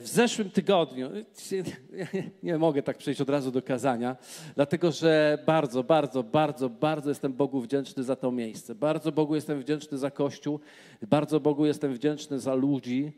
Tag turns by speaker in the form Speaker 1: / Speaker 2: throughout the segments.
Speaker 1: W zeszłym tygodniu, nie mogę tak przejść od razu do kazania, dlatego że bardzo, bardzo, bardzo, bardzo jestem Bogu wdzięczny za to miejsce. Bardzo Bogu jestem wdzięczny za Kościół, bardzo Bogu jestem wdzięczny za ludzi,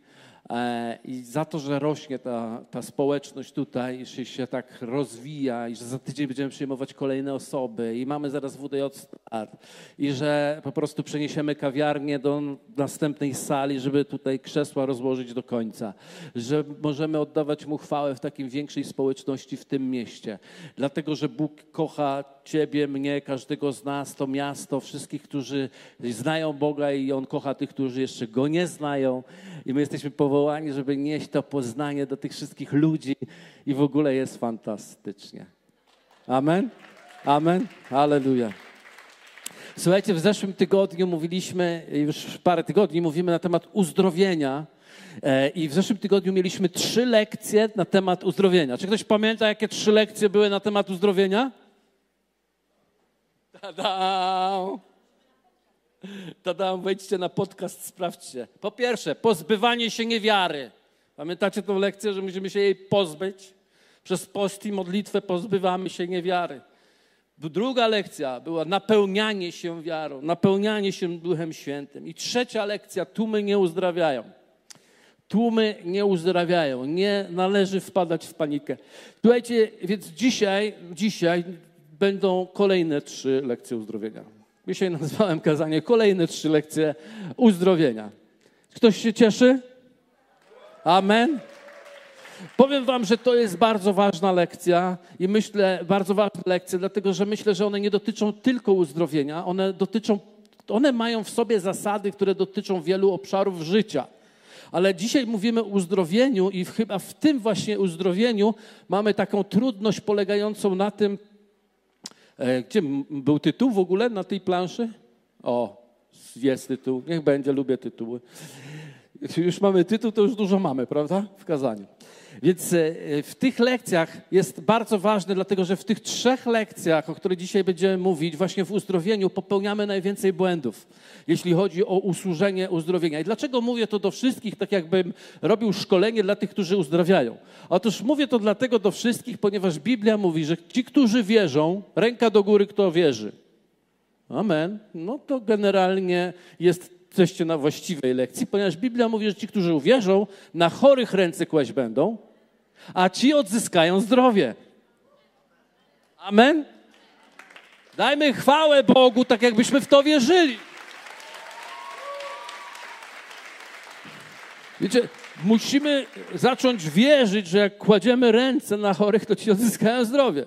Speaker 1: I za to, że rośnie ta, ta społeczność tutaj, się, się tak rozwija, i że za tydzień będziemy przyjmować kolejne osoby, i mamy zaraz WDJ start, i że po prostu przeniesiemy kawiarnię do następnej sali, żeby tutaj krzesła rozłożyć do końca, że możemy oddawać mu chwałę w takim większej społeczności w tym mieście. Dlatego, że Bóg kocha Ciebie, mnie, każdego z nas, to miasto, wszystkich, którzy znają Boga i On kocha tych, którzy jeszcze Go nie znają. I my jesteśmy powołani, żeby nieść to poznanie do tych wszystkich ludzi i w ogóle jest fantastycznie. Amen? Amen? Halleluja. Słuchajcie, w zeszłym tygodniu mówiliśmy, już parę tygodni mówimy na temat uzdrowienia. E, I w zeszłym tygodniu mieliśmy trzy lekcje na temat uzdrowienia. Czy ktoś pamięta, jakie trzy lekcje były na temat uzdrowienia? Tadam! Tadam, wejdźcie na podcast, sprawdźcie. Po pierwsze, pozbywanie się niewiary. Pamiętacie tą lekcję, że musimy się jej pozbyć? Przez post i modlitwę pozbywamy się niewiary. Druga lekcja była napełnianie się wiarą, napełnianie się Duchem Świętym. I trzecia lekcja, tłumy nie uzdrawiają. Tłumy nie uzdrawiają, nie należy wpadać w panikę. Słuchajcie, więc dzisiaj, dzisiaj będą kolejne trzy lekcje uzdrowienia. Dzisiaj nazwałem kazanie kolejne trzy lekcje uzdrowienia. Ktoś się cieszy? Amen. Powiem Wam, że to jest bardzo ważna lekcja i myślę, bardzo ważna lekcja, dlatego że myślę, że one nie dotyczą tylko uzdrowienia, one dotyczą, one mają w sobie zasady, które dotyczą wielu obszarów życia. Ale dzisiaj mówimy o uzdrowieniu i chyba w tym właśnie uzdrowieniu mamy taką trudność polegającą na tym, gdzie był tytuł w ogóle na tej planszy? O, jest tytuł. Niech będzie, lubię tytuły. Już mamy tytuł, to już dużo mamy, prawda? W kazaniu. Więc e, w tych lekcjach jest bardzo ważne, dlatego że w tych trzech lekcjach, o których dzisiaj będziemy mówić, właśnie w uzdrowieniu popełniamy najwięcej błędów, jeśli chodzi o usłużenie uzdrowienia. I dlaczego mówię to do wszystkich, tak jakbym robił szkolenie dla tych, którzy uzdrawiają? Otóż mówię to dlatego do wszystkich, ponieważ Biblia mówi, że ci, którzy wierzą, ręka do góry, kto wierzy. Amen. No to generalnie jest jesteście na właściwej lekcji, ponieważ Biblia mówi, że ci, którzy uwierzą, na chorych ręce kłaść będą, a ci odzyskają zdrowie. Amen? Dajmy chwałę Bogu, tak jakbyśmy w to wierzyli. Wiecie, musimy zacząć wierzyć, że jak kładziemy ręce na chorych, to ci odzyskają zdrowie.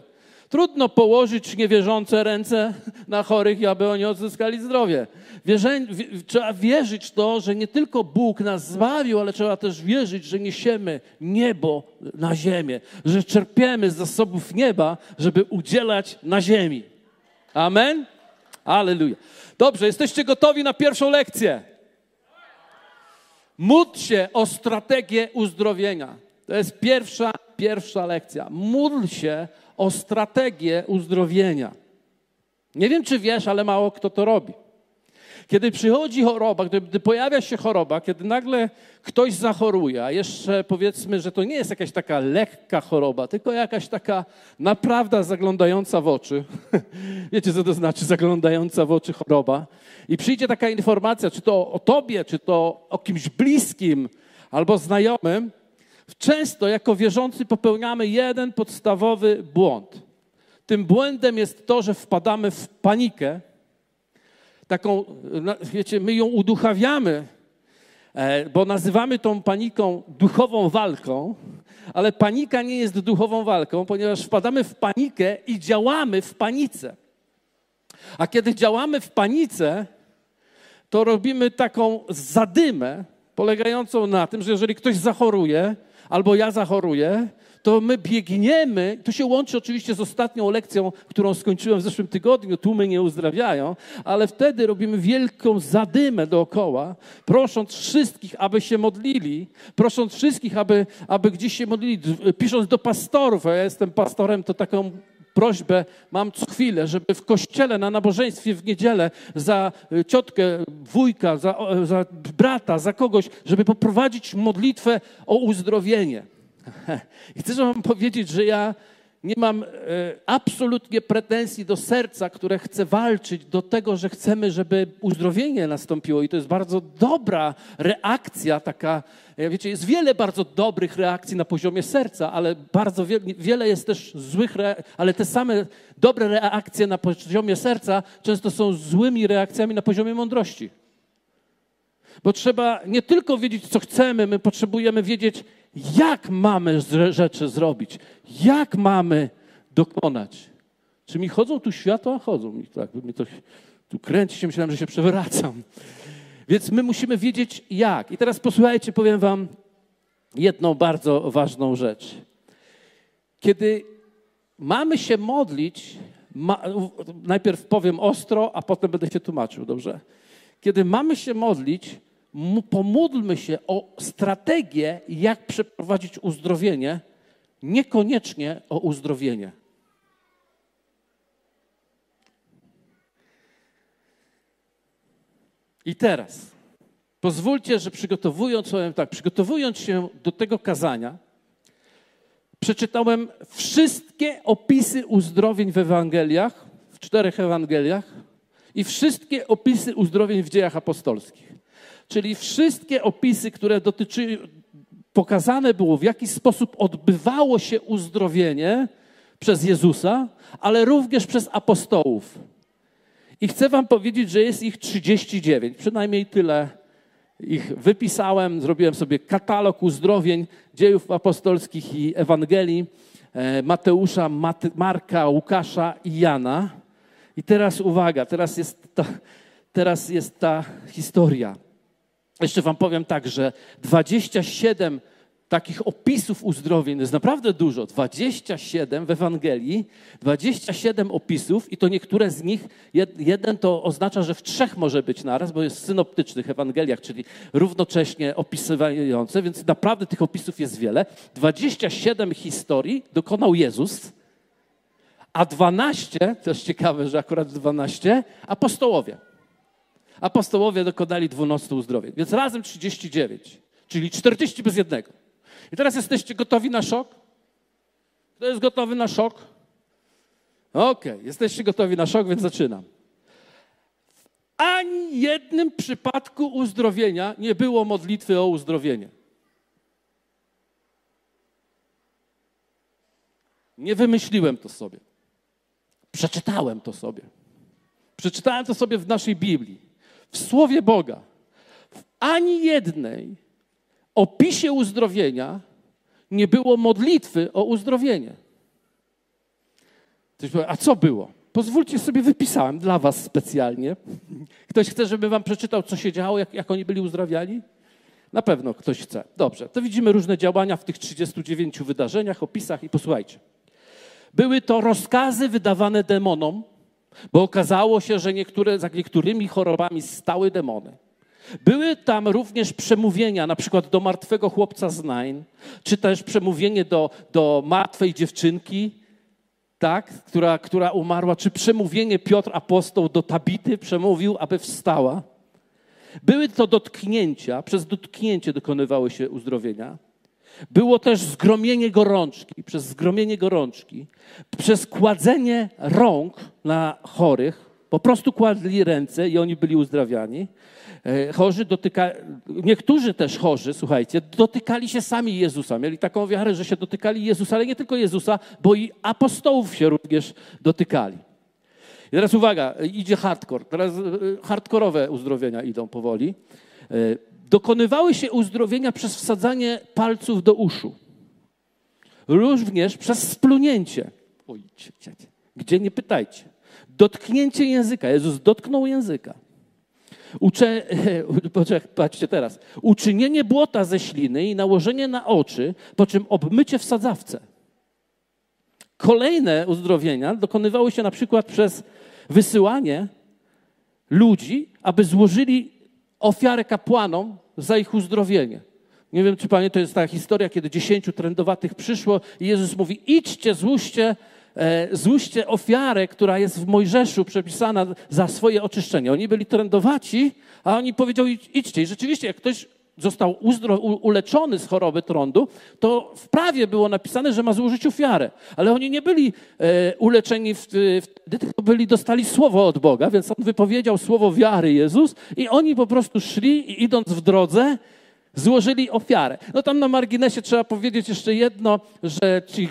Speaker 1: Trudno położyć niewierzące ręce na chorych, aby oni odzyskali zdrowie. Wierzę, trzeba wierzyć w to, że nie tylko Bóg nas zbawił, ale trzeba też wierzyć, że niesiemy niebo na ziemię, że czerpiemy z zasobów nieba, żeby udzielać na ziemi. Amen? Aleluja. Dobrze, jesteście gotowi na pierwszą lekcję? Módl się o strategię uzdrowienia. To jest pierwsza, pierwsza lekcja. Módl się o strategię uzdrowienia. Nie wiem, czy wiesz, ale mało kto to robi. Kiedy przychodzi choroba, gdy pojawia się choroba, kiedy nagle ktoś zachoruje, a jeszcze powiedzmy, że to nie jest jakaś taka lekka choroba, tylko jakaś taka naprawdę zaglądająca w oczy. Wiecie, co to znaczy zaglądająca w oczy choroba? I przyjdzie taka informacja, czy to o tobie, czy to o kimś bliskim albo znajomym, Często jako wierzący popełniamy jeden podstawowy błąd. Tym błędem jest to, że wpadamy w panikę. Taką, wiecie, my ją uduchawiamy, e, bo nazywamy tą paniką duchową walką, ale panika nie jest duchową walką, ponieważ wpadamy w panikę i działamy w panice. A kiedy działamy w panice, to robimy taką zadymę polegającą na tym, że jeżeli ktoś zachoruje, albo ja zachoruję, to my biegniemy, to się łączy oczywiście z ostatnią lekcją, którą skończyłem w zeszłym tygodniu, tłumy nie uzdrawiają, ale wtedy robimy wielką zadymę dookoła, prosząc wszystkich, aby się modlili, prosząc wszystkich, aby, aby gdzieś się modlili, pisząc do pastorów, a ja jestem pastorem, to taką prośbę mam co chwilę, żeby w kościele, na nabożeństwie w niedzielę za y, ciotkę, wujka, za, za brata, za kogoś, żeby poprowadzić modlitwę o uzdrowienie. I chcę wam powiedzieć, że ja nie mam e, absolutnie pretensji do serca, które chce walczyć do tego, że chcemy, żeby uzdrowienie nastąpiło. I to jest bardzo dobra reakcja, taka, wiecie, jest wiele bardzo dobrych reakcji na poziomie serca, ale bardzo wiele, wiele jest też złych, ale te same dobre reakcje na poziomie serca często są złymi reakcjami na poziomie mądrości. Bo trzeba nie tylko wiedzieć, co chcemy, my potrzebujemy wiedzieć, jak mamy rzeczy zrobić, jak mamy dokonać. Czy mi chodzą tu światła? Chodzą mi, tak, mnie to tu kręci się, myślałem, że się przewracam. Więc my musimy wiedzieć jak. I teraz posłuchajcie, powiem wam jedną bardzo ważną rzecz. Kiedy mamy się modlić, ma, najpierw powiem ostro, a potem będę się tłumaczył, dobrze? Kiedy mamy się modlić, pomódlmy się o strategię, jak przeprowadzić uzdrowienie, niekoniecznie o uzdrowienie. I teraz pozwólcie, że przygotowując, tak, przygotowując się do tego kazania, przeczytałem wszystkie opisy uzdrowień w Ewangeliach, w czterech Ewangeliach i wszystkie opisy uzdrowień w dziejach apostolskich. Czyli wszystkie opisy, które pokazane było, w jaki sposób odbywało się uzdrowienie przez Jezusa, ale również przez apostołów. I chcę Wam powiedzieć, że jest ich 39, przynajmniej tyle ich wypisałem. Zrobiłem sobie katalog uzdrowień dziejów apostolskich i Ewangelii e, Mateusza, Marka, Łukasza i Jana. I teraz uwaga, teraz jest ta, teraz jest ta historia. Jeszcze Wam powiem tak, że 27 takich opisów uzdrowień jest naprawdę dużo. 27 w Ewangelii, 27 opisów i to niektóre z nich, jeden to oznacza, że w trzech może być naraz, bo jest w synoptycznych Ewangeliach, czyli równocześnie opisywające, więc naprawdę tych opisów jest wiele. 27 historii dokonał Jezus, a 12, też ciekawe, że akurat 12, apostołowie. Apostołowie dokonali 12 uzdrowień, więc razem 39, czyli 40 bez jednego. I teraz jesteście gotowi na szok? Kto jest gotowy na szok? Okej, okay, jesteście gotowi na szok, więc zaczynam. W ani jednym przypadku uzdrowienia nie było modlitwy o uzdrowienie. Nie wymyśliłem to sobie. Przeczytałem to sobie. Przeczytałem to sobie w naszej Biblii w Słowie Boga, w ani jednej opisie uzdrowienia nie było modlitwy o uzdrowienie. Ktoś powie, a co było? Pozwólcie sobie, wypisałem dla was specjalnie. Ktoś chce, żeby wam przeczytał, co się działo, jak, jak oni byli uzdrawiani? Na pewno ktoś chce. Dobrze, to widzimy różne działania w tych 39 wydarzeniach, opisach i posłuchajcie. Były to rozkazy wydawane demonom, bo okazało się, że niektóre, za niektórymi chorobami stały demony. Były tam również przemówienia, na przykład do martwego chłopca z Nain, czy też przemówienie do, do martwej dziewczynki, tak, która, która umarła, czy przemówienie Piotr apostoł do Tabity przemówił, aby wstała. Były to dotknięcia, przez dotknięcie dokonywały się uzdrowienia. Było też zgromienie gorączki, przez zgromienie gorączki, przez kładzenie rąk na chorych, po prostu kładli ręce i oni byli uzdrawiani. E, chorzy dotyka, niektórzy też chorzy, słuchajcie, dotykali się sami Jezusa. Mieli taką wiarę, że się dotykali Jezusa, ale nie tylko Jezusa, bo i apostołów się również dotykali. I teraz uwaga, idzie hardcore. Teraz e, hardkorowe uzdrowienia idą powoli. Dokonywały się uzdrowienia przez wsadzanie palców do uszu. Również przez splunięcie. Oj, gdzie nie pytajcie. Dotknięcie języka. Jezus dotknął języka. Ucze, patrzcie teraz. Uczynienie błota ze śliny i nałożenie na oczy, po czym obmycie w sadzawce. Kolejne uzdrowienia dokonywały się na przykład przez wysyłanie ludzi, aby złożyli ofiarę kapłanom za ich uzdrowienie. Nie wiem, czy pamiętacie, to jest ta historia, kiedy dziesięciu trędowatych przyszło i Jezus mówi, idźcie, złóżcie e, złóżcie ofiarę, która jest w Mojżeszu przepisana za swoje oczyszczenie. Oni byli trędowaci, a oni powiedzieli, idźcie. I rzeczywiście, jak ktoś został uzdro, uleczony z choroby trądu, to w prawie było napisane, że ma złożyć ofiarę. Ale oni nie byli e, uleczeni wtedy, tylko byli, dostali słowo od Boga, więc on wypowiedział słowo wiary Jezus i oni po prostu szli i idąc w drodze, złożyli ofiarę. No tam na marginesie trzeba powiedzieć jeszcze jedno, że ci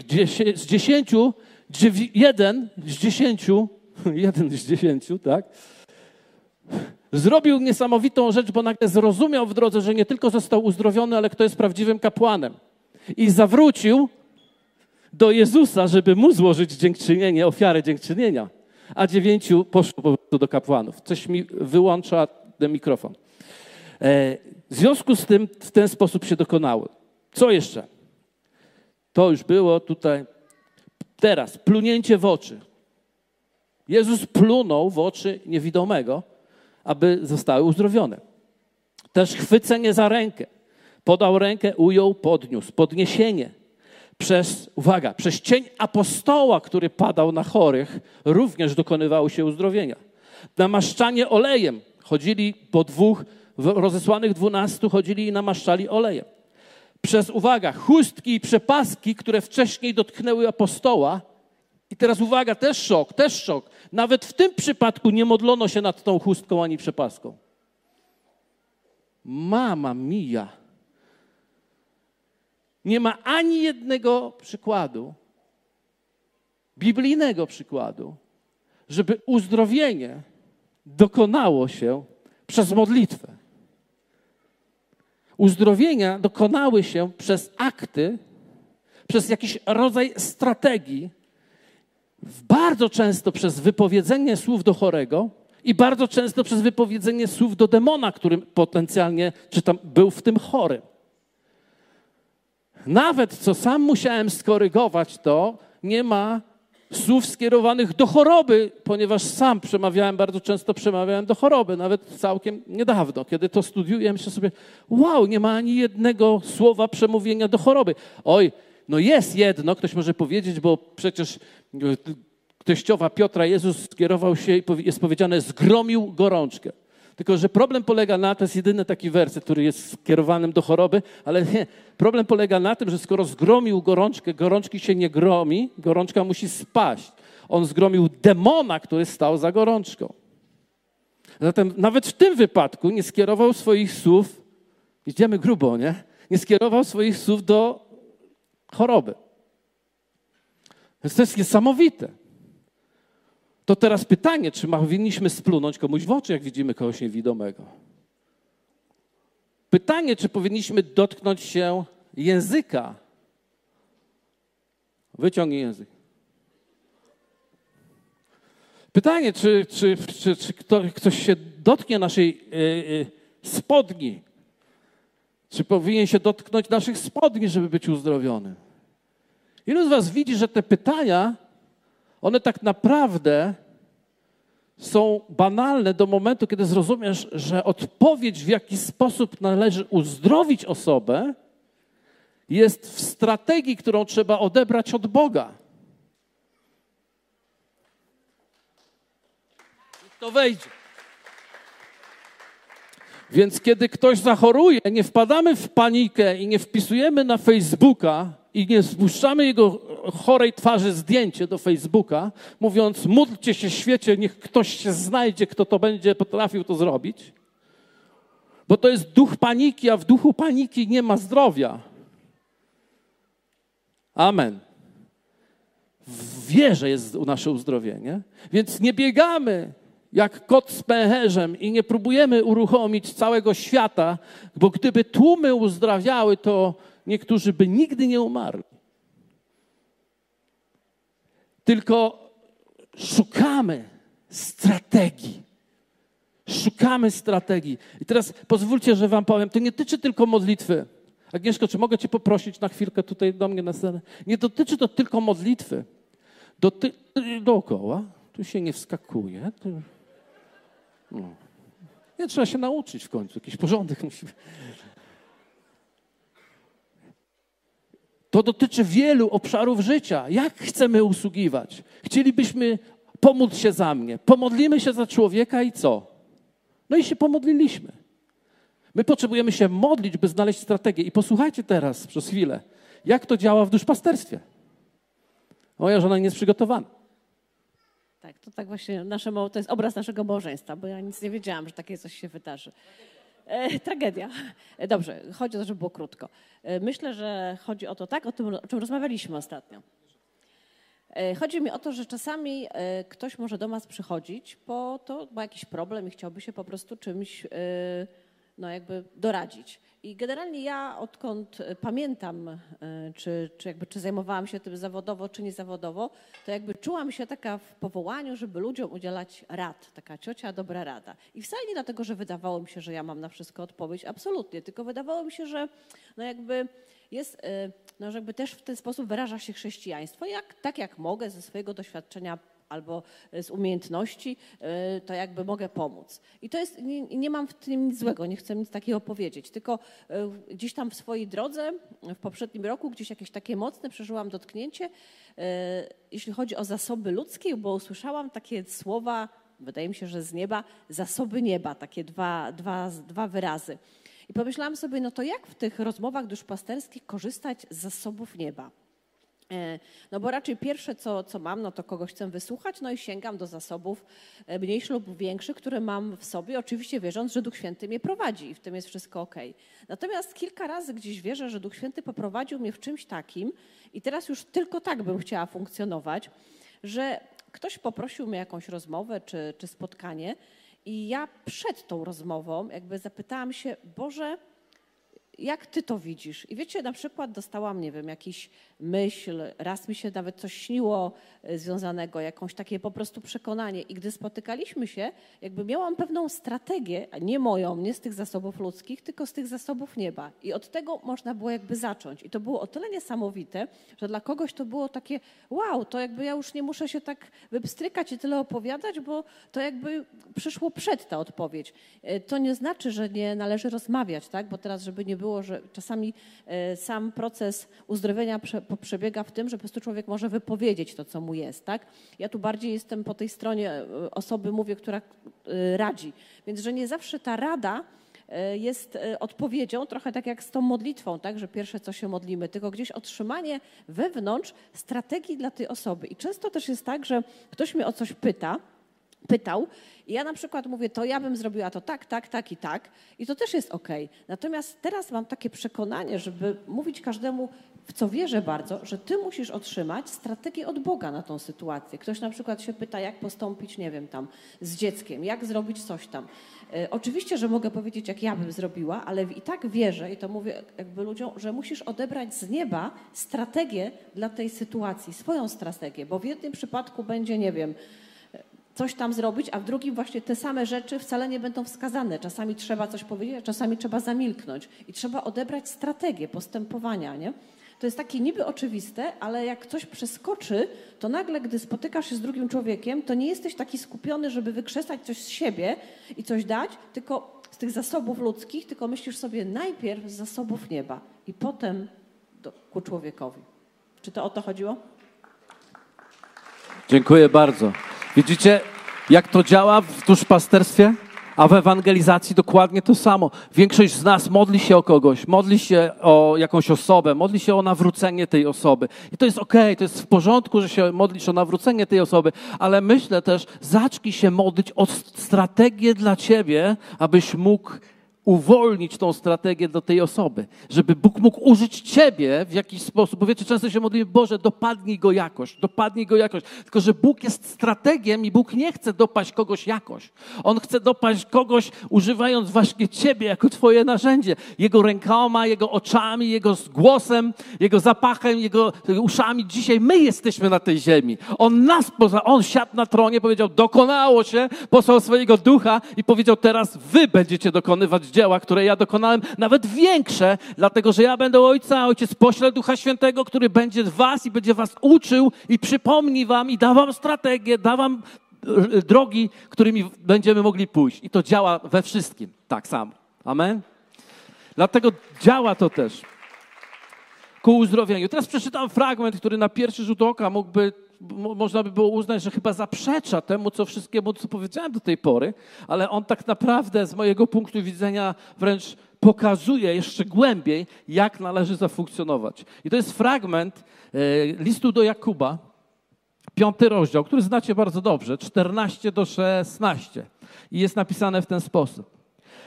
Speaker 1: z dziesięciu, jeden z dziesięciu, jeden z dziesięciu, tak, zrobił niesamowitą rzecz, bo nagle zrozumiał w drodze, że nie tylko został uzdrowiony, ale kto jest prawdziwym kapłanem. I zawrócił do Jezusa, żeby mu złożyć dziękczynienie, ofiarę dziękczynienia. A dziewięciu poszło po prostu do kapłanów. Coś mi wyłącza ten mikrofon. E, w związku z tym w ten sposób się dokonały. Co jeszcze? To już było tutaj. Teraz, plunięcie w oczy. Jezus plunął w oczy niewidomego aby zostały uzdrowione. Też chwycenie za rękę. Podał rękę, ujął, podniósł. Podniesienie. Przez, uwaga, przez cień apostoła, który padał na chorych, również dokonywało się uzdrowienia. Namaszczanie olejem. Chodzili po dwóch, rozesłanych dwunastu, chodzili i namaszczali olejem. Przez, uwaga, chustki i przepaski, które wcześniej dotknęły apostoła, i teraz uwaga, też szok, też szok. Nawet w tym przypadku nie modlono się nad tą chustką ani przepaską. Mama mija. Nie ma ani jednego przykładu, biblijnego przykładu, żeby uzdrowienie dokonało się przez modlitwę. Uzdrowienia dokonały się przez akty, przez jakiś rodzaj strategii, bardzo często przez wypowiedzenie słów do chorego i bardzo często przez wypowiedzenie słów do demona, którym potencjalnie czy tam był w tym chory. Nawet co sam musiałem skorygować, to nie ma słów skierowanych do choroby, ponieważ sam przemawiałem, bardzo często przemawiałem do choroby, nawet całkiem niedawno. Kiedy to studiuję, myślę sobie, wow, nie ma ani jednego słowa przemówienia do choroby. Oj, no jest jedno, ktoś może powiedzieć, bo przecież teściowa Piotra Jezus skierował się i jest powiedziane, zgromił gorączkę. Tylko, że problem polega na, to jest jedyny taki werset, który jest skierowanym do choroby, ale nie. Problem polega na tym, że skoro zgromił gorączkę, gorączki się nie gromi, gorączka musi spaść. On zgromił demona, który stał za gorączką. Zatem nawet w tym wypadku nie skierował swoich słów, idziemy grubo, nie? Nie skierował swoich słów do choroby. Więc to jest niesamowite. To teraz pytanie, czy powinniśmy splunąć komuś w oczy, jak widzimy kogoś niewidomego? Pytanie, czy powinniśmy dotknąć się języka? Wyciągnij język. Pytanie, czy, czy, czy, czy ktoś się dotknie naszej yy, yy, spodni? Czy powinien się dotknąć naszych spodni, żeby być uzdrowiony? Ilu z Was widzi, że te pytania one tak naprawdę są banalne do momentu, kiedy zrozumiesz, że odpowiedź, w jaki sposób należy uzdrowić osobę, jest w strategii, którą trzeba odebrać od Boga. I to wejdzie. Więc kiedy ktoś zachoruje, nie wpadamy w panikę i nie wpisujemy na Facebooka, i nie spuszczamy jego chorej twarzy zdjęcie do Facebooka, mówiąc: módlcie się świecie, niech ktoś się znajdzie, kto to będzie potrafił to zrobić. Bo to jest duch paniki, a w duchu paniki nie ma zdrowia. Amen. W wierze jest nasze uzdrowienie, więc nie biegamy jak kot z pęcherzem i nie próbujemy uruchomić całego świata, bo gdyby tłumy uzdrawiały, to niektórzy by nigdy nie umarli. Tylko szukamy strategii. Szukamy strategii. I teraz pozwólcie, że Wam powiem, to nie dotyczy tylko modlitwy. Agnieszko, czy mogę Cię poprosić na chwilkę tutaj do mnie na scenę? Nie dotyczy to tylko modlitwy. Doty dookoła. Tu się nie wskakuje. Tu... No. Nie trzeba się nauczyć w końcu. Jakiś porządek musi To dotyczy wielu obszarów życia. Jak chcemy usługiwać? Chcielibyśmy pomóc się za mnie. Pomodlimy się za człowieka i co? No i się pomodliliśmy. My potrzebujemy się modlić, by znaleźć strategię. I posłuchajcie teraz przez chwilę, jak to działa w duszpasterstwie. Moja żona nie jest przygotowana.
Speaker 2: Tak, to tak właśnie nasze, to jest obraz naszego małżeństwa, bo ja nic nie wiedziałam, że takie coś się wydarzy. E, tragedia. E, dobrze, chodzi o to, żeby było krótko. E, myślę, że chodzi o to tak, o tym, o czym rozmawialiśmy ostatnio. Chodzi mi o to, że czasami ktoś może do nas przychodzić po to, ma jakiś problem i chciałby się po prostu czymś no jakby doradzić. I generalnie ja odkąd pamiętam, e, czy, czy, jakby, czy zajmowałam się tym zawodowo, czy nie zawodowo, to jakby czułam się taka w powołaniu, żeby ludziom udzielać rad, taka ciocia dobra rada. I wcale nie dlatego, że wydawało mi się, że ja mam na wszystko odpowiedź, absolutnie, tylko wydawało mi się, że no jakby jest, e, no jakby też w ten sposób wyraża się chrześcijaństwo, jak, tak jak mogę ze swojego doświadczenia albo z umiejętności, y, to jakby mogę pomóc. I to jest, nie, nie, mam w tym nic złego, nie chcę nic takiego powiedzieć, tylko y, gdzieś tam w swojej drodze, w poprzednim roku, gdzieś jakieś takie mocne przeżyłam dotknięcie, y, jeśli chodzi o zasoby ludzkie, bo usłyszałam takie słowa, wydaje mi się, że z nieba, zasoby nieba, takie dwa, dwa, dwa wyrazy. I pomyślałam sobie, no to jak w tych rozmowach duszpasterskich korzystać z zasobów nieba? E, no bo raczej pierwsze, co, co mam, no to kogoś chcę wysłuchać, no i sięgam do zasobów e, mniejszych lub większych, które mam w sobie, oczywiście wierząc, że Duch Święty mnie prowadzi i w tym jest wszystko ok. Natomiast kilka razy gdzieś wierzę, że Duch Święty poprowadził mnie w czymś takim i teraz już tylko tak bym chciała funkcjonować, że ktoś poprosił mnie jakąś rozmowę czy, czy spotkanie i ja przed tą rozmową jakby zapytałam się, Boże, jak ty to widzisz? I wiecie, na przykład dostałam, nie wiem, jakiś myśl, raz mi się nawet coś śniło e, związanego, jakąś takie po prostu przekonanie. I gdy spotykaliśmy się, jakby miałam pewną strategię, nie moją, nie z tych zasobów ludzkich, tylko z tych zasobów nieba. I od tego można było jakby zacząć. I to było o tyle niesamowite, że dla kogoś to było takie, wow, to jakby ja już nie muszę się tak wypstrykać i tyle opowiadać, bo to jakby przyszło przed ta odpowiedź. E, to nie znaczy, że nie należy rozmawiać, tak? Bo teraz, żeby nie było, że czasami e, sam proces uzdrowienia przebiega w tym, że po prostu człowiek może wypowiedzieć to, co mu jest. Tak? Ja tu bardziej jestem po tej stronie e, osoby, mówię, która e, radzi. Więc, że nie zawsze ta rada jest odpowiedzią, trochę tak jak z tą modlitwą, tak, że pierwsze co się modlimy, tylko gdzieś otrzymanie wewnątrz strategii dla tej osoby. I często też jest tak, że ktoś mnie o coś pyta, pytał. I ja na przykład mówię, to ja bym zrobiła to tak, tak, tak i tak. I to też jest ok. Natomiast teraz mam takie przekonanie, żeby mówić każdemu, w co wierzę bardzo, że ty musisz otrzymać strategię od Boga na tą sytuację. Ktoś na przykład się pyta, jak postąpić, nie wiem, tam z dzieckiem, jak zrobić coś tam. E, oczywiście, że mogę powiedzieć, jak ja bym zrobiła, ale i tak wierzę, i to mówię jakby ludziom, że musisz odebrać z nieba strategię dla tej sytuacji, swoją strategię, bo w jednym przypadku będzie, nie wiem, coś tam zrobić, a w drugim właśnie te same rzeczy wcale nie będą wskazane. Czasami trzeba coś powiedzieć, a czasami trzeba zamilknąć i trzeba odebrać strategię postępowania, nie? To jest takie niby oczywiste, ale jak coś przeskoczy, to nagle, gdy spotykasz się z drugim człowiekiem, to nie jesteś taki skupiony, żeby wykrzesać coś z siebie i coś dać, tylko z tych zasobów ludzkich, tylko myślisz sobie najpierw z zasobów nieba i potem do, ku człowiekowi. Czy to o to chodziło?
Speaker 1: Dziękuję bardzo. Widzicie, jak to działa w duszpasterstwie? A w ewangelizacji dokładnie to samo. Większość z nas modli się o kogoś, modli się o jakąś osobę, modli się o nawrócenie tej osoby. I to jest okej, okay, to jest w porządku, że się modlisz o nawrócenie tej osoby, ale myślę też, zacznij się modlić o strategię dla ciebie, abyś mógł uwolnić tą strategię do tej osoby, żeby Bóg mógł użyć ciebie w jakiś sposób. Bo wiecie, często się modlimy, Boże, dopadnij go jakoś, dopadnij go jakoś. Tylko, że Bóg jest strategiem i Bóg nie chce dopaść kogoś jakoś. On chce dopaść kogoś używając właśnie ciebie jako twoje narzędzie. Jego rękoma, jego oczami, jego głosem, jego zapachem, jego uszami. Dzisiaj my jesteśmy na tej ziemi. On nas poza, on siadł na tronie, powiedział, dokonało się, posłał swojego ducha i powiedział, teraz wy będziecie dokonywać dzieła, które ja dokonałem, nawet większe, dlatego że ja będę Ojca, Ojciec pośle Ducha Świętego, który będzie was i będzie was uczył i przypomni wam i da wam strategię, da wam e, drogi, którymi będziemy mogli pójść. I to działa we wszystkim tak samo. Amen? Dlatego działa to też. ku uzdrowieniu. Teraz przeczytam fragment, który na pierwszy rzut oka mógłby, można by było uznać, że chyba zaprzecza temu, co wszystkiemu, co powiedziałem do tej pory, ale on tak naprawdę z mojego punktu widzenia wręcz pokazuje jeszcze głębiej, jak należy zafunkcjonować. I to jest fragment e, listu do Jakuba, piąty rozdział, który znacie bardzo dobrze, 14 do 16. I jest napisane w ten sposób.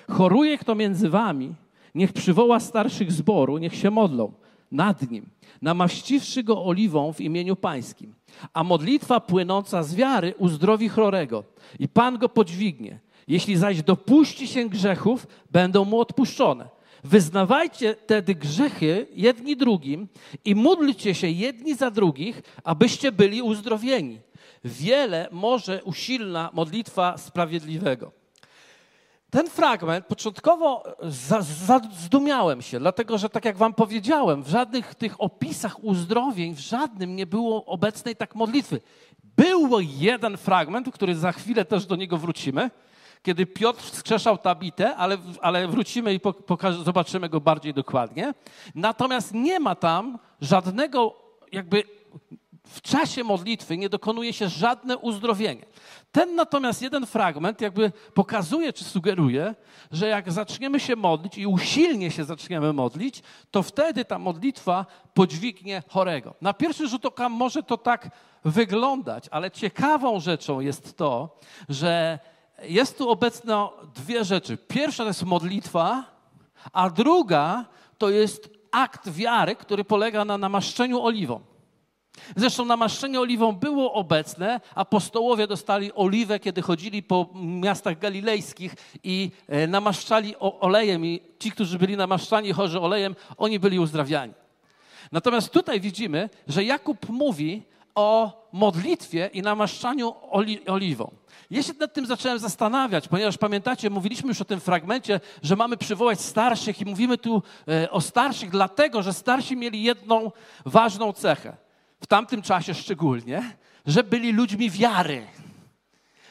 Speaker 1: Choruje kto między wami, niech przywoła starszych zboru, niech się modlą nad nim, namaściwszy go oliwą w imieniu pańskim. A modlitwa płynąca z wiary uzdrowi chorego i Pan go podźwignie. Jeśli zaś dopuści się grzechów, będą mu odpuszczone. Wyznawajcie tedy grzechy jedni drugim i módlcie się jedni za drugich, abyście byli uzdrowieni. Wiele może usilna modlitwa sprawiedliwego. Ten fragment początkowo zdumiałem się, dlatego że tak jak wam powiedziałem, w żadnych tych opisach uzdrowień, w żadnym nie było obecnej tak modlitwy. Był jeden fragment, który za chwilę też do niego wrócimy, kiedy Piotr wskrzeszał Tabitę, ale, ale wrócimy i zobaczymy go bardziej dokładnie. Natomiast nie ma tam żadnego jakby w czasie modlitwy nie dokonuje się żadne uzdrowienie. Ten natomiast jeden fragment jakby pokazuje czy sugeruje, że jak zaczniemy się modlić i usilnie się zaczniemy modlić, to wtedy ta modlitwa podźwignie chorego. Na pierwszy rzut oka może to tak wyglądać, ale ciekawą rzeczą jest to, że jest tu obecne dwie rzeczy. Pierwsza to jest modlitwa, a druga to jest akt wiary, który polega na namaszczeniu oliwą. Zresztą namaszczenie oliwą było obecne, apostołowie dostali oliwę, kiedy chodzili po miastach galilejskich i e, namaszczali olejem i ci, którzy byli namaszczani chorzy olejem, oni byli uzdrawiani. Natomiast tutaj widzimy, że Jakub mówi o modlitwie i namaszczaniu oli oliwą. Ja się nad tym zacząłem zastanawiać, ponieważ pamiętacie, mówiliśmy już o tym fragmencie, że mamy przywołać starszych i mówimy tu e, o starszych, dlatego że starsi mieli jedną ważną cechę w tamtym czasie szczególnie, że byli ludźmi wiary.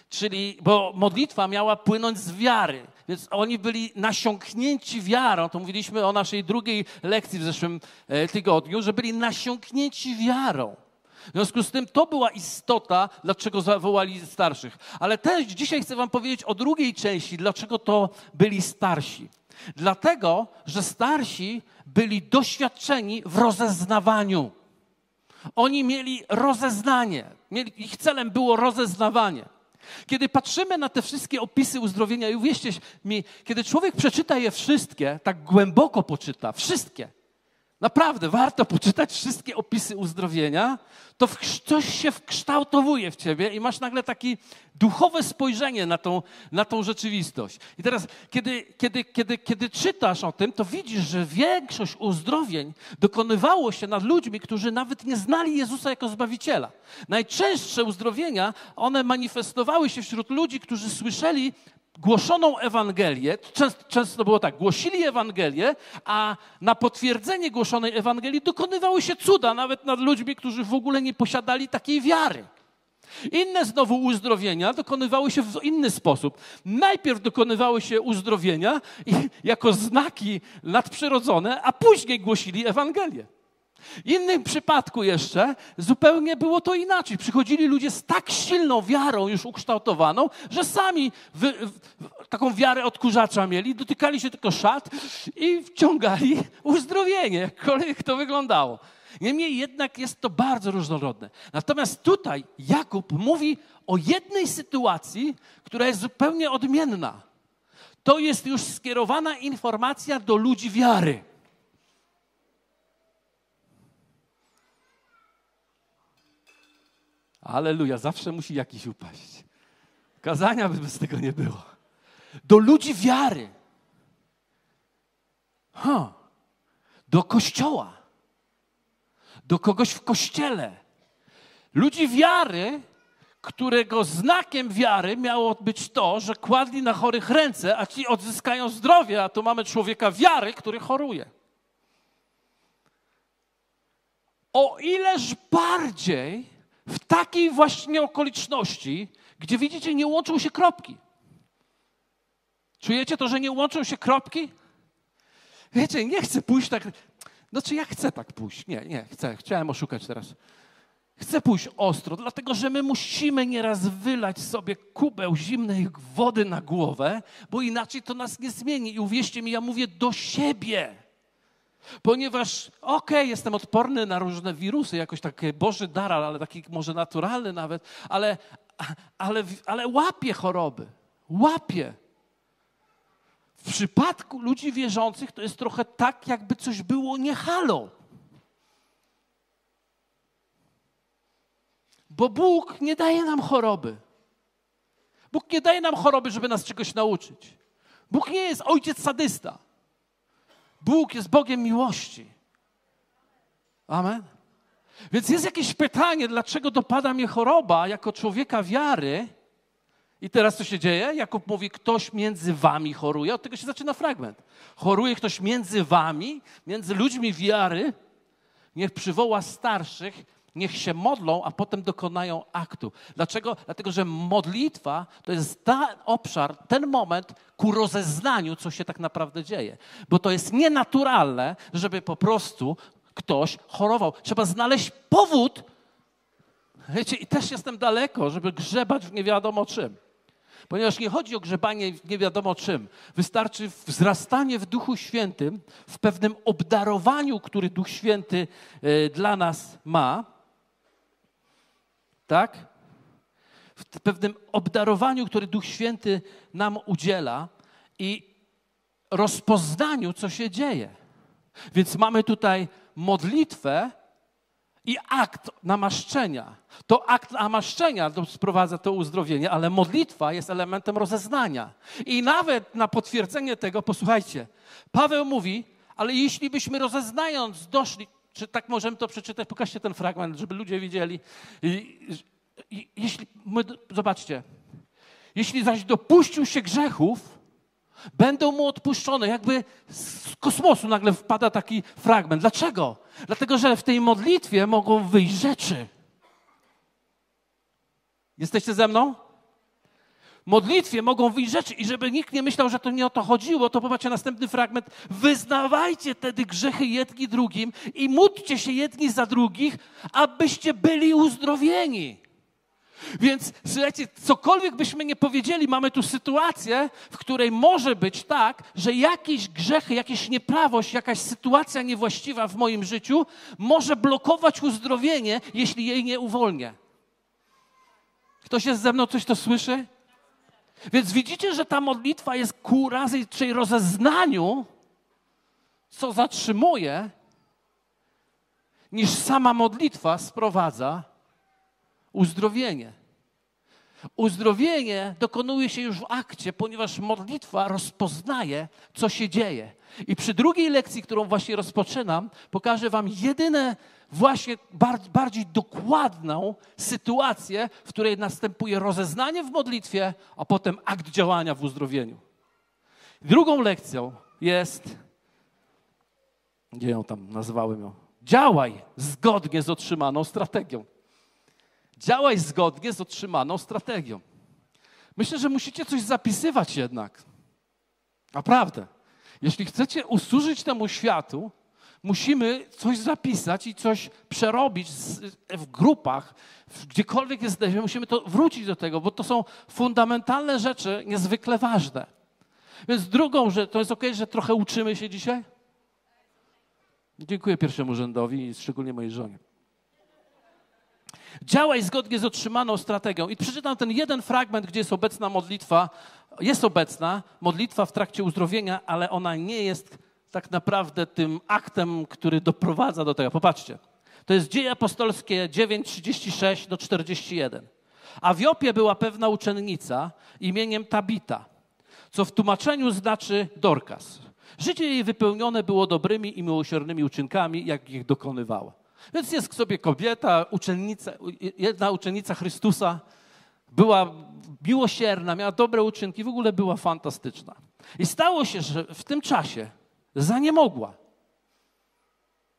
Speaker 1: Czyli, bo modlitwa miała płynąć z wiary, więc oni byli nasiąknięci wiarą. To mówiliśmy o naszej drugiej lekcji w zeszłym e, tygodniu, że byli nasiąknięci wiarą. W związku z tym to była istota, dlaczego zawołali starszych. Ale też dzisiaj chcę Wam powiedzieć o drugiej części, dlaczego to byli starsi. Dlatego, że starsi byli doświadczeni w rozeznawaniu. Oni mieli rozeznanie. Mieli, ich celem było rozeznawanie. Kiedy patrzymy na te wszystkie opisy uzdrowienia, i uwierzcie mi, kiedy człowiek przeczyta je wszystkie, tak głęboko poczyta, wszystkie, naprawdę warto poczytać wszystkie opisy uzdrowienia, to coś się wkształtowuje w ciebie i masz nagle takie duchowe spojrzenie na tą, na tą rzeczywistość. I teraz, kiedy, kiedy, kiedy, kiedy czytasz o tym, to widzisz, że większość uzdrowień dokonywało się nad ludźmi, którzy nawet nie znali Jezusa jako Zbawiciela. Najczęstsze uzdrowienia, one manifestowały się wśród ludzi, którzy słyszeli głoszoną Ewangelię, często, często było tak, głosili Ewangelię, a na potwierdzenie głoszonej Ewangelii dokonywały się cuda nawet nad ludźmi, którzy w ogóle nie posiadali takiej wiary. Inne znowu uzdrowienia dokonywały się w inny sposób. Najpierw dokonywały się uzdrowienia jako znaki nadprzyrodzone, a później głosili Ewangelię. W innym przypadku jeszcze zupełnie było to inaczej. Przychodzili ludzie z tak silną wiarą już ukształtowaną, że sami wy, taką wiarę odkurzacza mieli, dotykali się tylko szat i wciągali uzdrowienie, jakkolwiek to wyglądało. Niemniej jednak jest to bardzo różnorodne. Natomiast tutaj Jakub mówi o jednej sytuacji, która jest zupełnie odmienna. To jest już skierowana informacja do ludzi wiary. Aleluja, zawsze musi jakiś upaść. Kazania by bez tego nie było. Do ludzi wiary. Do kościoła. Do kogoś w kościele. Ludzi wiary, którego znakiem wiary miało być to, że kładli na chorych ręce, a ci odzyskają zdrowie, a tu mamy człowieka wiary, który choruje. O ileż bardziej w takiej właśnie okoliczności, gdzie widzicie, nie łączą się kropki. Czujecie to, że nie łączą się kropki? Wiecie, nie chcę pójść tak. Znaczy, ja chcę tak pójść. Nie, nie, chcę. Chciałem oszukać teraz. Chcę pójść ostro, dlatego że my musimy nieraz wylać sobie kubeł zimnej wody na głowę, bo inaczej to nas nie zmieni. I uwierzcie mi, ja mówię do siebie. Ponieważ, okej, okay, jestem odporny na różne wirusy, jakoś taki Boży dar, ale taki może naturalny nawet, ale, ale, ale łapię choroby. Łapię. W przypadku ludzi wierzących to jest trochę tak, jakby coś było nie halo. Bo Bóg nie daje nam choroby. Bóg nie daje nam choroby, żeby nas czegoś nauczyć. Bóg nie jest ojciec sadysta. Bóg jest Bogiem miłości. Amen. Więc jest jakieś pytanie, dlaczego dopada mnie choroba jako człowieka wiary? I teraz co się dzieje? Jakub mówi, ktoś między wami choruje. Od tego się zaczyna fragment. Choruje ktoś między wami, między ludźmi wiary. Niech przywoła starszych, niech się modlą, a potem dokonają aktu. Dlaczego? Dlatego, że modlitwa to jest ten obszar, ten moment ku rozeznaniu, co się tak naprawdę dzieje. Bo to jest nienaturalne, żeby po prostu ktoś chorował. Trzeba znaleźć powód. Wiecie, i też jestem daleko, żeby grzebać w nie wiadomo czym. Ponieważ nie chodzi o grzebanie nie wiadomo czym. Wystarczy wzrastanie w Duchu Świętym, w pewnym obdarowaniu, który Duch Święty e, dla nas ma tak? W pewnym obdarowaniu, które Duch Święty nam udziela i rozpoznaniu, co się dzieje. Więc mamy tutaj modlitwę i akt namaszczenia. To akt namaszczenia sprowadza to uzdrowienie, ale modlitwa jest elementem rozeznania. I nawet na potwierdzenie tego, posłuchajcie, Paweł mówi, ale jeśli byśmy rozeznając doszli, czy tak możemy to przeczytać? Pokażcie ten fragment, żeby ludzie widzieli. I, i, jeśli, my, zobaczcie, jeśli zaś dopuścił się grzechów, będą mu odpuszczone. Jakby z kosmosu nagle wpada taki fragment. Dlaczego? Dlatego, że w tej modlitwie mogą wyjść rzeczy. Jesteście ze mną? Modlitwie mogą wyjść rzeczy i żeby nikt nie myślał, że to nie o to chodziło, to popatrzcie następny fragment. Wyznawajcie tedy grzechy jedni drugim i módlcie się jedni za drugich, abyście byli uzdrowieni. Więc słuchajcie, cokolwiek byśmy nie powiedzieli, mamy tu sytuację, w której może być tak, że jakieś grzechy, jakieś nieprawość, jakaś sytuacja niewłaściwa w moim życiu może blokować uzdrowienie, jeśli jej nie uwolnię. Ktoś jest ze mną, coś to słyszy? Więc widzicie, że ta modlitwa jest ku razy, czyli rozeznaniu, co zatrzymuje, niż sama modlitwa sprowadza uzdrowienie. Uzdrowienie dokonuje się już w akcie, ponieważ modlitwa rozpoznaje, co się dzieje. I przy drugiej lekcji, którą właśnie rozpoczynam, pokażę Wam jedyne właśnie bardziej dokładną sytuację, w której następuje rozeznanie w modlitwie, a potem akt działania w uzdrowieniu. Drugą lekcją jest, gdzie ją tam nazwałem ją? Działaj zgodnie z otrzymaną strategią. Działaj zgodnie z otrzymaną strategią. Myślę, że musicie coś zapisywać jednak. Naprawdę. Jeśli chcecie usłużyć temu światu, musimy coś zapisać i coś przerobić w grupach, gdziekolwiek jesteśmy, musimy to wrócić do tego, bo to są fundamentalne rzeczy, niezwykle ważne. Więc drugą rzecz, to jest ok, że trochę uczymy się dzisiaj? Dziękuję pierwszemu rzędowi i szczególnie mojej żonie. Działaj zgodnie z otrzymaną strategią. I przeczytam ten jeden fragment, gdzie jest obecna modlitwa. Jest obecna modlitwa w trakcie uzdrowienia, ale ona nie jest tak naprawdę tym aktem, który doprowadza do tego. Popatrzcie. To jest dzieje apostolskie 9:36 do 41. A w Jopie była pewna uczennica imieniem Tabita, co w tłumaczeniu znaczy Dorkas. Życie jej wypełnione było dobrymi i miłosiernymi uczynkami, jak ich dokonywała. Więc jest sobie kobieta, uczennica, jedna uczennica Chrystusa, była miłosierna, miała dobre uczynki, w ogóle była fantastyczna. I stało się, że w tym czasie zaniemogła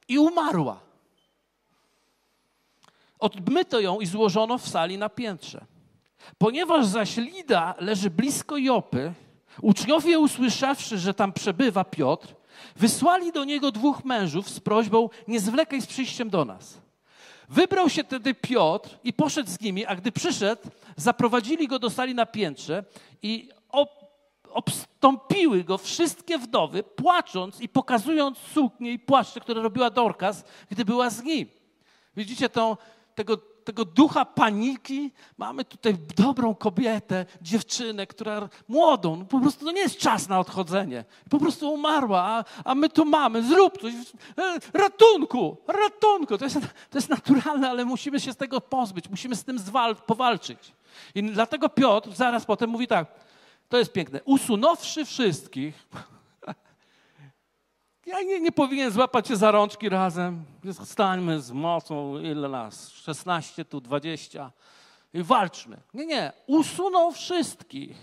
Speaker 1: i umarła. Odmyto ją i złożono w sali na piętrze. Ponieważ zaś Lida leży blisko Jopy, uczniowie usłyszawszy, że tam przebywa Piotr, Wysłali do niego dwóch mężów z prośbą: Nie zwlekaj z przyjściem do nas. Wybrał się wtedy Piotr i poszedł z nimi, a gdy przyszedł, zaprowadzili go do sali na piętrze i obstąpiły go wszystkie wdowy, płacząc i pokazując suknie i płaszcze, które robiła Dorcas, gdy była z nim. Widzicie tą, tego, tego ducha paniki? Mamy tutaj dobrą kobietę, dziewczynę, która młodą, no po prostu to nie jest czas na odchodzenie. Po prostu umarła, a, a my tu mamy, zrób coś, e, ratunku, ratunku. To jest, to jest naturalne, ale musimy się z tego pozbyć, musimy z tym zwal- powalczyć. I dlatego Piotr zaraz potem mówi tak, to jest piękne. Usunąwszy wszystkich, ja nie, nie powinien złapać się za rączki razem. Stańmy z mocą, ile nas? 16, tu 20 i walczmy. Nie, nie. Usunął wszystkich.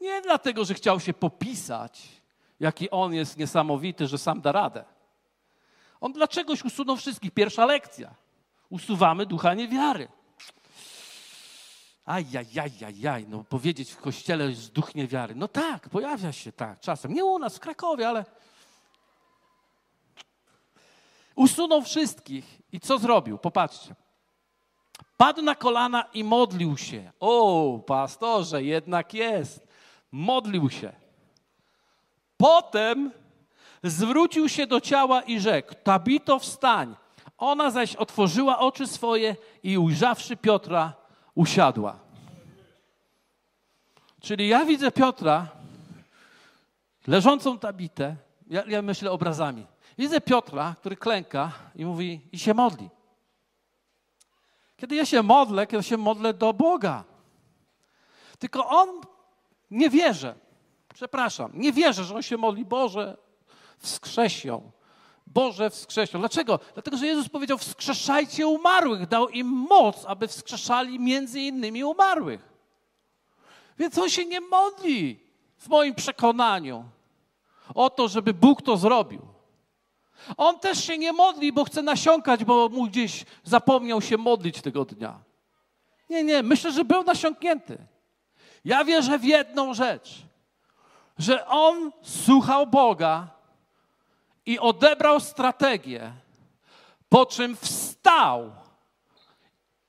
Speaker 1: Nie dlatego, że chciał się popisać, jaki on jest niesamowity, że sam da radę. On dlaczegoś usunął wszystkich. Pierwsza lekcja. Usuwamy ducha niewiary. Ajajajajaj, no powiedzieć w kościele jest duch niewiary. No tak, pojawia się tak czasem. Nie u nas, w Krakowie, ale usunął wszystkich. I co zrobił? Popatrzcie. Padł na kolana i modlił się. O, pastorze, jednak jest. Modlił się. Potem zwrócił się do ciała i rzekł: Tabito, wstań. Ona zaś otworzyła oczy swoje i ujrzawszy Piotra, usiadła. Czyli ja widzę Piotra leżącą tabitę, ja, ja myślę obrazami. Widzę Piotra, który klęka i mówi i się modli. Kiedy ja się modlę, kiedy się modlę do Boga. Tylko on nie wierzy. Przepraszam, nie wierzę, że on się modli. Boże, wskrześ ją. Boże, wskrzesz ją. Dlaczego? Dlatego, że Jezus powiedział, wskrzeszajcie umarłych. Dał im moc, aby wskrzeszali między innymi umarłych. Więc on się nie modli, w moim przekonaniu, o to, żeby Bóg to zrobił. On też się nie modli, bo chce nasiąkać, bo mu gdzieś zapomniał się modlić tego dnia. Nie, nie, myślę, że był nasiąknięty. Ja wierzę w jedną rzecz, że on słuchał Boga i odebrał strategię, po czym wstał,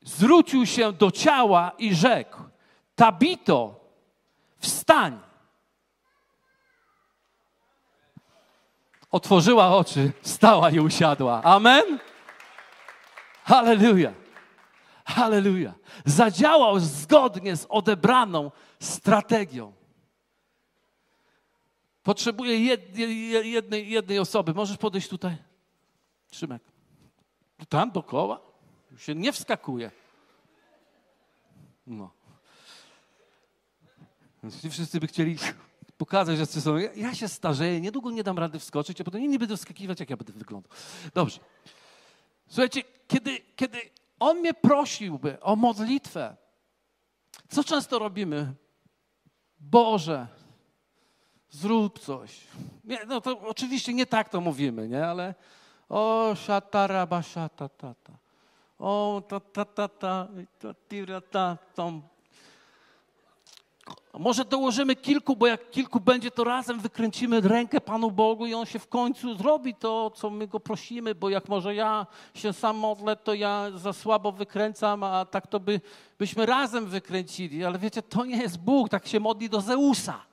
Speaker 1: zwrócił się do ciała i rzekł: Tabito, wstań. otworzyła oczy, wstała i usiadła. Amen? Halleluja. Halleluja. Zadziałał zgodnie z odebraną strategią. Potrzebuję jednej, jednej, jednej osoby. Możesz podejść tutaj? Szymek. Tam dookoła? Się nie wskakuje. No. Wszyscy by chcieli pokazać, że są. Ja się starzeję, niedługo nie dam rady wskoczyć, a potem nie będę wskakiwać, jak ja będę wyglądał. Dobrze. Słuchajcie, kiedy, kiedy on mnie prosiłby o modlitwę, co często robimy? Boże, zrób coś. Nie, no to oczywiście nie tak to mówimy, nie? Ale o szataraba szatatata. O ta ta ta ta ta tira ta tom. Może dołożymy kilku, bo jak kilku będzie, to razem wykręcimy rękę Panu Bogu i On się w końcu zrobi to, co my Go prosimy, bo jak może ja się sam modlę, to ja za słabo wykręcam, a tak to by, byśmy razem wykręcili. Ale wiecie, to nie jest Bóg, tak się modli do Zeusa.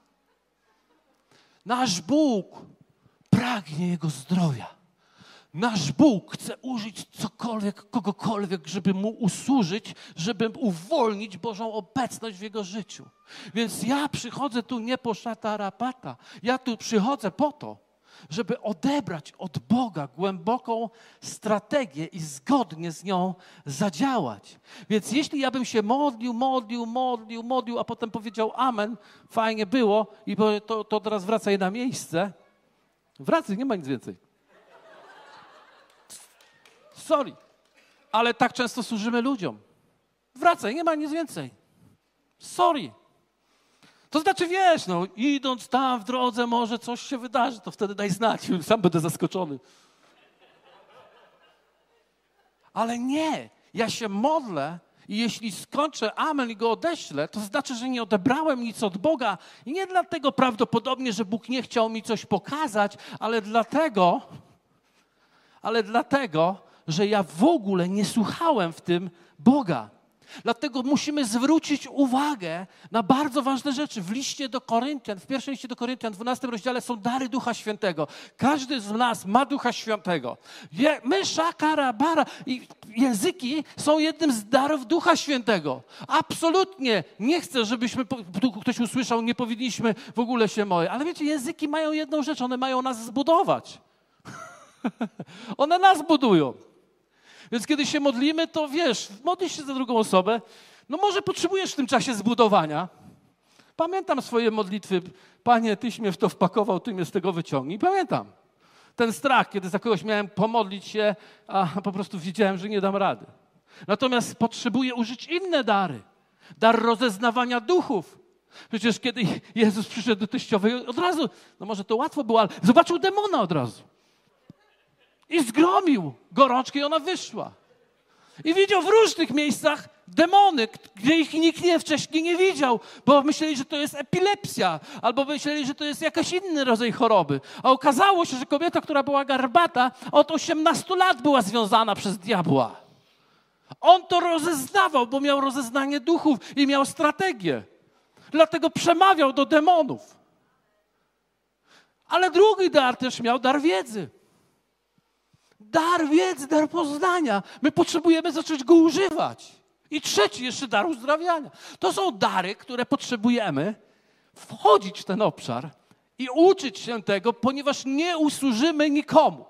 Speaker 1: Nasz Bóg pragnie Jego zdrowia. Nasz Bóg chce użyć cokolwiek, kogokolwiek, żeby mu usłużyć, żeby uwolnić Bożą obecność w jego życiu. Więc ja przychodzę tu nie po szatarapata. Ja tu przychodzę po to, żeby odebrać od Boga głęboką strategię i zgodnie z nią zadziałać. Więc jeśli ja bym się modlił, modlił, modlił, modlił, a potem powiedział Amen, fajnie było i to, to teraz wracaj na miejsce. Wracaj, nie ma nic więcej. Sorry. Ale tak często służymy ludziom. Wracaj, nie ma nic więcej. Sorry. To znaczy, wiesz, no, idąc tam w drodze, może coś się wydarzy, to wtedy daj znać. Sam będę zaskoczony. Ale nie. Ja się modlę I jeśli skończę amen i go odeślę, to znaczy, że nie odebrałem nic od Boga. I nie dlatego prawdopodobnie, że Bóg nie chciał mi coś pokazać, ale dlatego, ale dlatego, że ja w ogóle nie słuchałem w tym Boga. Dlatego musimy zwrócić uwagę na bardzo ważne rzeczy. W liście do Koryntian, w pierwszym liście do Koryntian, w 12 rozdziale są dary Ducha Świętego. Każdy z nas ma Ducha Świętego. Je, mysza, kara, bara i języki są jednym z darów Ducha Świętego. Absolutnie nie chcę, żebyśmy, ktoś usłyszał, nie powinniśmy w ogóle się moje. Ale wiecie, języki mają jedną rzecz, one mają nas zbudować. one nas budują. Więc kiedy się modlimy, to wiesz, modlisz się za drugą osobę, no może potrzebujesz w tym czasie zbudowania. Pamiętam swoje modlitwy. Panie, Tyś mnie w to wpakował, Ty mnie z tego wyciągnij. Pamiętam. Ten strach, kiedy za kogoś miałem pomodlić się, a po prostu wiedziałem, że nie dam rady. Natomiast potrzebuję użyć inne dary. Dar rozeznawania duchów. Przecież kiedy Jezus przyszedł do teściowej, od razu, no może to łatwo było, ale zobaczył demona od razu. I zgromił gorączkę i ona wyszła. I widział w różnych miejscach demony, gdzie ich nikt nie, wcześniej nie widział, bo myśleli, że to jest epilepsja, albo myśleli, że to jest jakiś inny rodzaj choroby. A okazało się, że kobieta, która była garbata, od 18 lat była związana przez diabła. On to rozeznawał, bo miał rozeznanie duchów i miał strategię. Dlatego przemawiał do demonów. Ale drugi dar też miał dar wiedzy. Dar wiedzy, dar poznania. My potrzebujemy zacząć go używać. I trzeci jeszcze dar uzdrawiania. To są dary, które potrzebujemy wchodzić w ten obszar i uczyć się tego, ponieważ nie usłużymy nikomu.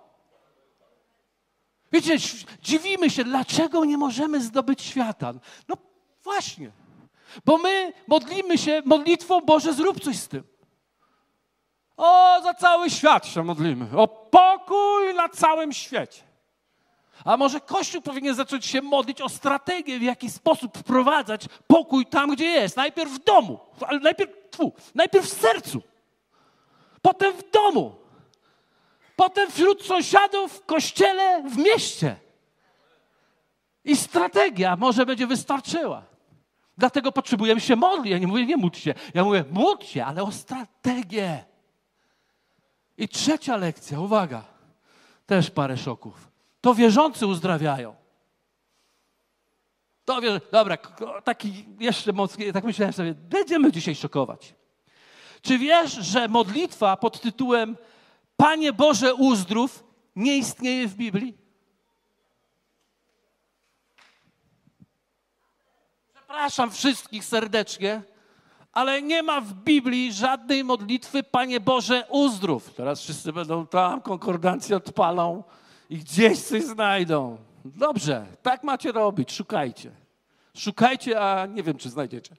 Speaker 1: Wiecie, dziwimy się, dlaczego nie możemy zdobyć świata. No właśnie, bo my modlimy się modlitwą Boże, zrób coś z tym. O, za cały świat się modlimy. O pokój na całym świecie. A może Kościół powinien zacząć się modlić o strategię, w jaki sposób wprowadzać pokój tam, gdzie jest. Najpierw w domu, ale najpierw, tfu, najpierw w sercu, potem w domu, potem wśród sąsiadów, w kościele, w mieście. I strategia może będzie wystarczyła. Dlatego potrzebujemy się modlić. Ja nie mówię, nie módl się. Ja mówię, módl się, ale o strategię. I trzecia lekcja, uwaga, też parę szoków. To wierzący uzdrawiają. To wierzę, dobra, taki jeszcze mocniej, tak myślałem sobie, będziemy dzisiaj szokować. Czy wiesz, że modlitwa pod tytułem Panie Boże uzdrów nie istnieje w Biblii? Przepraszam wszystkich serdecznie, ale nie ma w Biblii żadnej modlitwy, Panie Boże, uzdrów. Teraz wszyscy będą tam, konkordancję odpalą i gdzieś coś znajdą. Dobrze, tak macie robić, szukajcie. Szukajcie, a nie wiem, czy znajdziecie.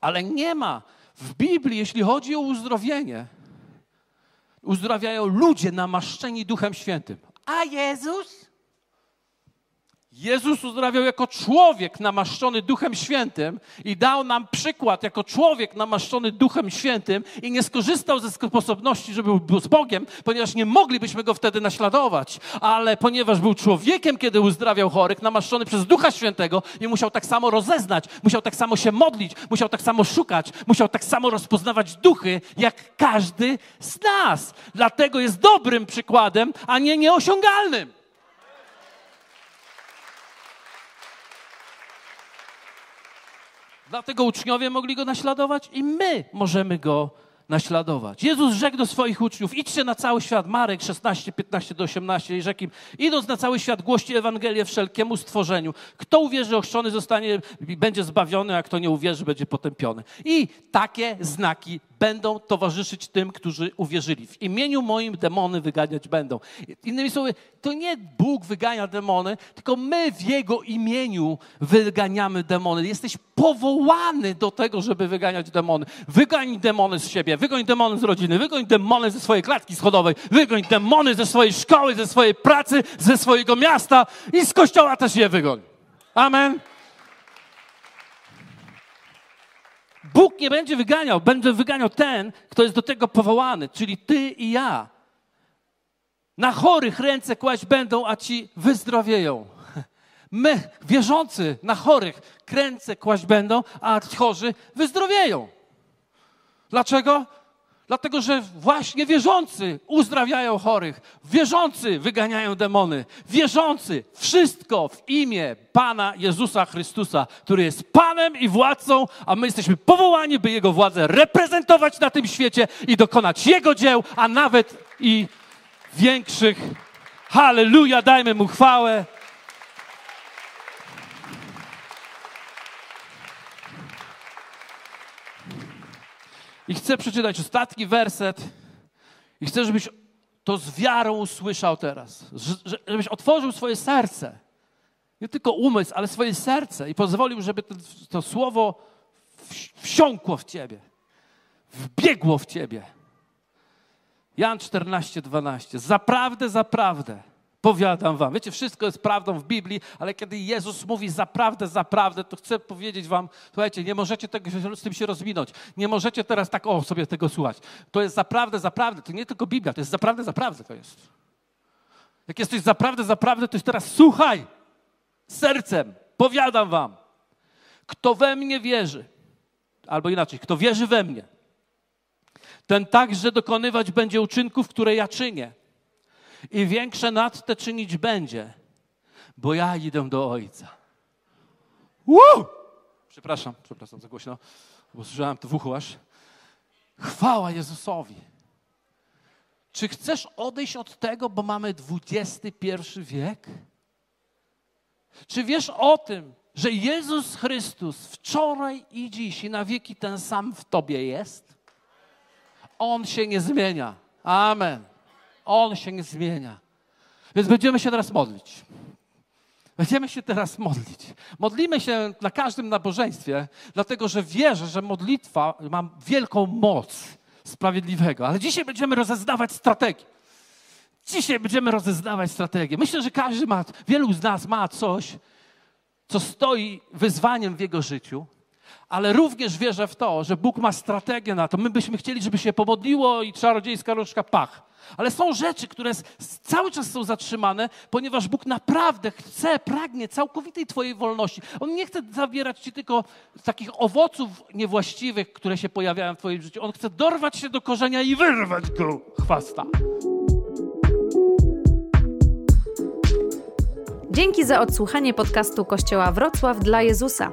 Speaker 1: Ale nie ma w Biblii, jeśli chodzi o uzdrowienie, uzdrawiają ludzie namaszczeni Duchem Świętym. A Jezus? Jezus uzdrawiał jako człowiek namaszczony Duchem Świętym i dał nam przykład jako człowiek namaszczony Duchem Świętym i nie skorzystał ze sposobności, żeby był z Bogiem, ponieważ nie moglibyśmy go wtedy naśladować. Ale ponieważ był człowiekiem, kiedy uzdrawiał chorych, namaszczony przez Ducha Świętego i musiał tak samo rozeznać, musiał tak samo się modlić, musiał tak samo szukać, musiał tak samo rozpoznawać duchy, jak każdy z nas. Dlatego jest dobrym przykładem, a nie nieosiągalnym. Dlatego uczniowie mogli go naśladować i my możemy go naśladować. Jezus rzekł do swoich uczniów, idźcie na cały świat, Marek 16, 15 do 18 i rzekł im, idąc na cały świat, głoście Ewangelię wszelkiemu stworzeniu. Kto uwierzy, ochrzczony zostanie, będzie zbawiony, a kto nie uwierzy, będzie potępiony. I takie znaki będą towarzyszyć tym, którzy uwierzyli. W imieniu moim demony wyganiać będą. Innymi słowy, to nie Bóg wygania demony, tylko my w Jego imieniu wyganiamy demony. Jesteś powołany do tego, żeby wyganiać demony. Wygań demony z siebie, wygoń demony z rodziny, wygoń demony ze swojej klatki schodowej, wygoń demony ze swojej szkoły, ze swojej pracy, ze swojego miasta i z kościoła też je wygoń. Amen. Bóg nie będzie wyganiał, będzie wyganiał ten, kto jest do tego powołany, czyli ty i ja. Na chorych ręce kłaść będą, a ci wyzdrowieją. My, wierzący na chorych, kręce kłaść będą, a chorzy wyzdrowieją. Dlaczego? Dlatego, że właśnie wierzący uzdrawiają chorych, wierzący wyganiają demony, wierzący wszystko w imię Pana Jezusa Chrystusa, który jest Panem i władcą, a my jesteśmy powołani, by Jego władzę reprezentować na tym świecie i dokonać Jego dzieł, a nawet i większych. Halleluja, dajmy Mu chwałę. I chcę przeczytać ostatni werset. I chcę, żebyś to z wiarą usłyszał teraz. Żebyś otworzył swoje serce. Nie tylko umysł, ale swoje serce i pozwolił, żeby to, to słowo wsiąkło w ciebie. Wbiegło w ciebie. Jan 14, 12. Zaprawdę, zaprawdę Powiadam wam. Wiecie, wszystko jest prawdą w Biblii, ale kiedy Jezus mówi zaprawdę, zaprawdę, to chcę powiedzieć wam, słuchajcie, nie możecie tego, z tym się rozwinąć. Nie możecie teraz tak, o, sobie tego słuchać. To jest zaprawdę, zaprawdę. To nie tylko Biblia, to jest zaprawdę, zaprawdę to jest. Jak jesteś zaprawdę, zaprawdę, to jest teraz słuchaj sercem. Powiadam wam. Kto we mnie wierzy, albo inaczej, kto wierzy we mnie, ten także dokonywać będzie uczynków, które ja czynię i większe nad te czynić będzie, bo ja idę do Ojca. Woo! Przepraszam, przepraszam za głośno, bo słyszałem to w uchu aż. Chwała Jezusowi. Czy chcesz odejść od tego, bo mamy XXI wiek? Czy wiesz o tym, że Jezus Chrystus wczoraj i dziś i na wieki ten sam w tobie jest? On się nie zmienia. Amen. On się nie zmienia. Więc będziemy się teraz modlić. Będziemy się teraz modlić. Modlimy się na każdym nabożeństwie, dlatego że wierzę, że modlitwa ma wielką moc sprawiedliwego. Ale dzisiaj będziemy rozeznawać strategię. Dzisiaj będziemy rozeznawać strategię. Myślę, że każdy ma, wielu z nas ma coś, co stoi wyzwaniem w jego życiu, ale również wierzę w to, że Bóg ma strategię na to. My byśmy chcieli, żeby się pomodliło i czarodziejska różdżka pach. Ale są rzeczy, które cały czas są zatrzymane, ponieważ Bóg naprawdę chce, pragnie całkowitej Twojej wolności. On nie chce zabierać Ci tylko takich owoców niewłaściwych, które się pojawiają w Twoim życiu. On chce dorwać się do korzenia i wyrwać go chwasta.
Speaker 3: Dzięki za odsłuchanie podcastu Kościoła Wrocław dla Jezusa.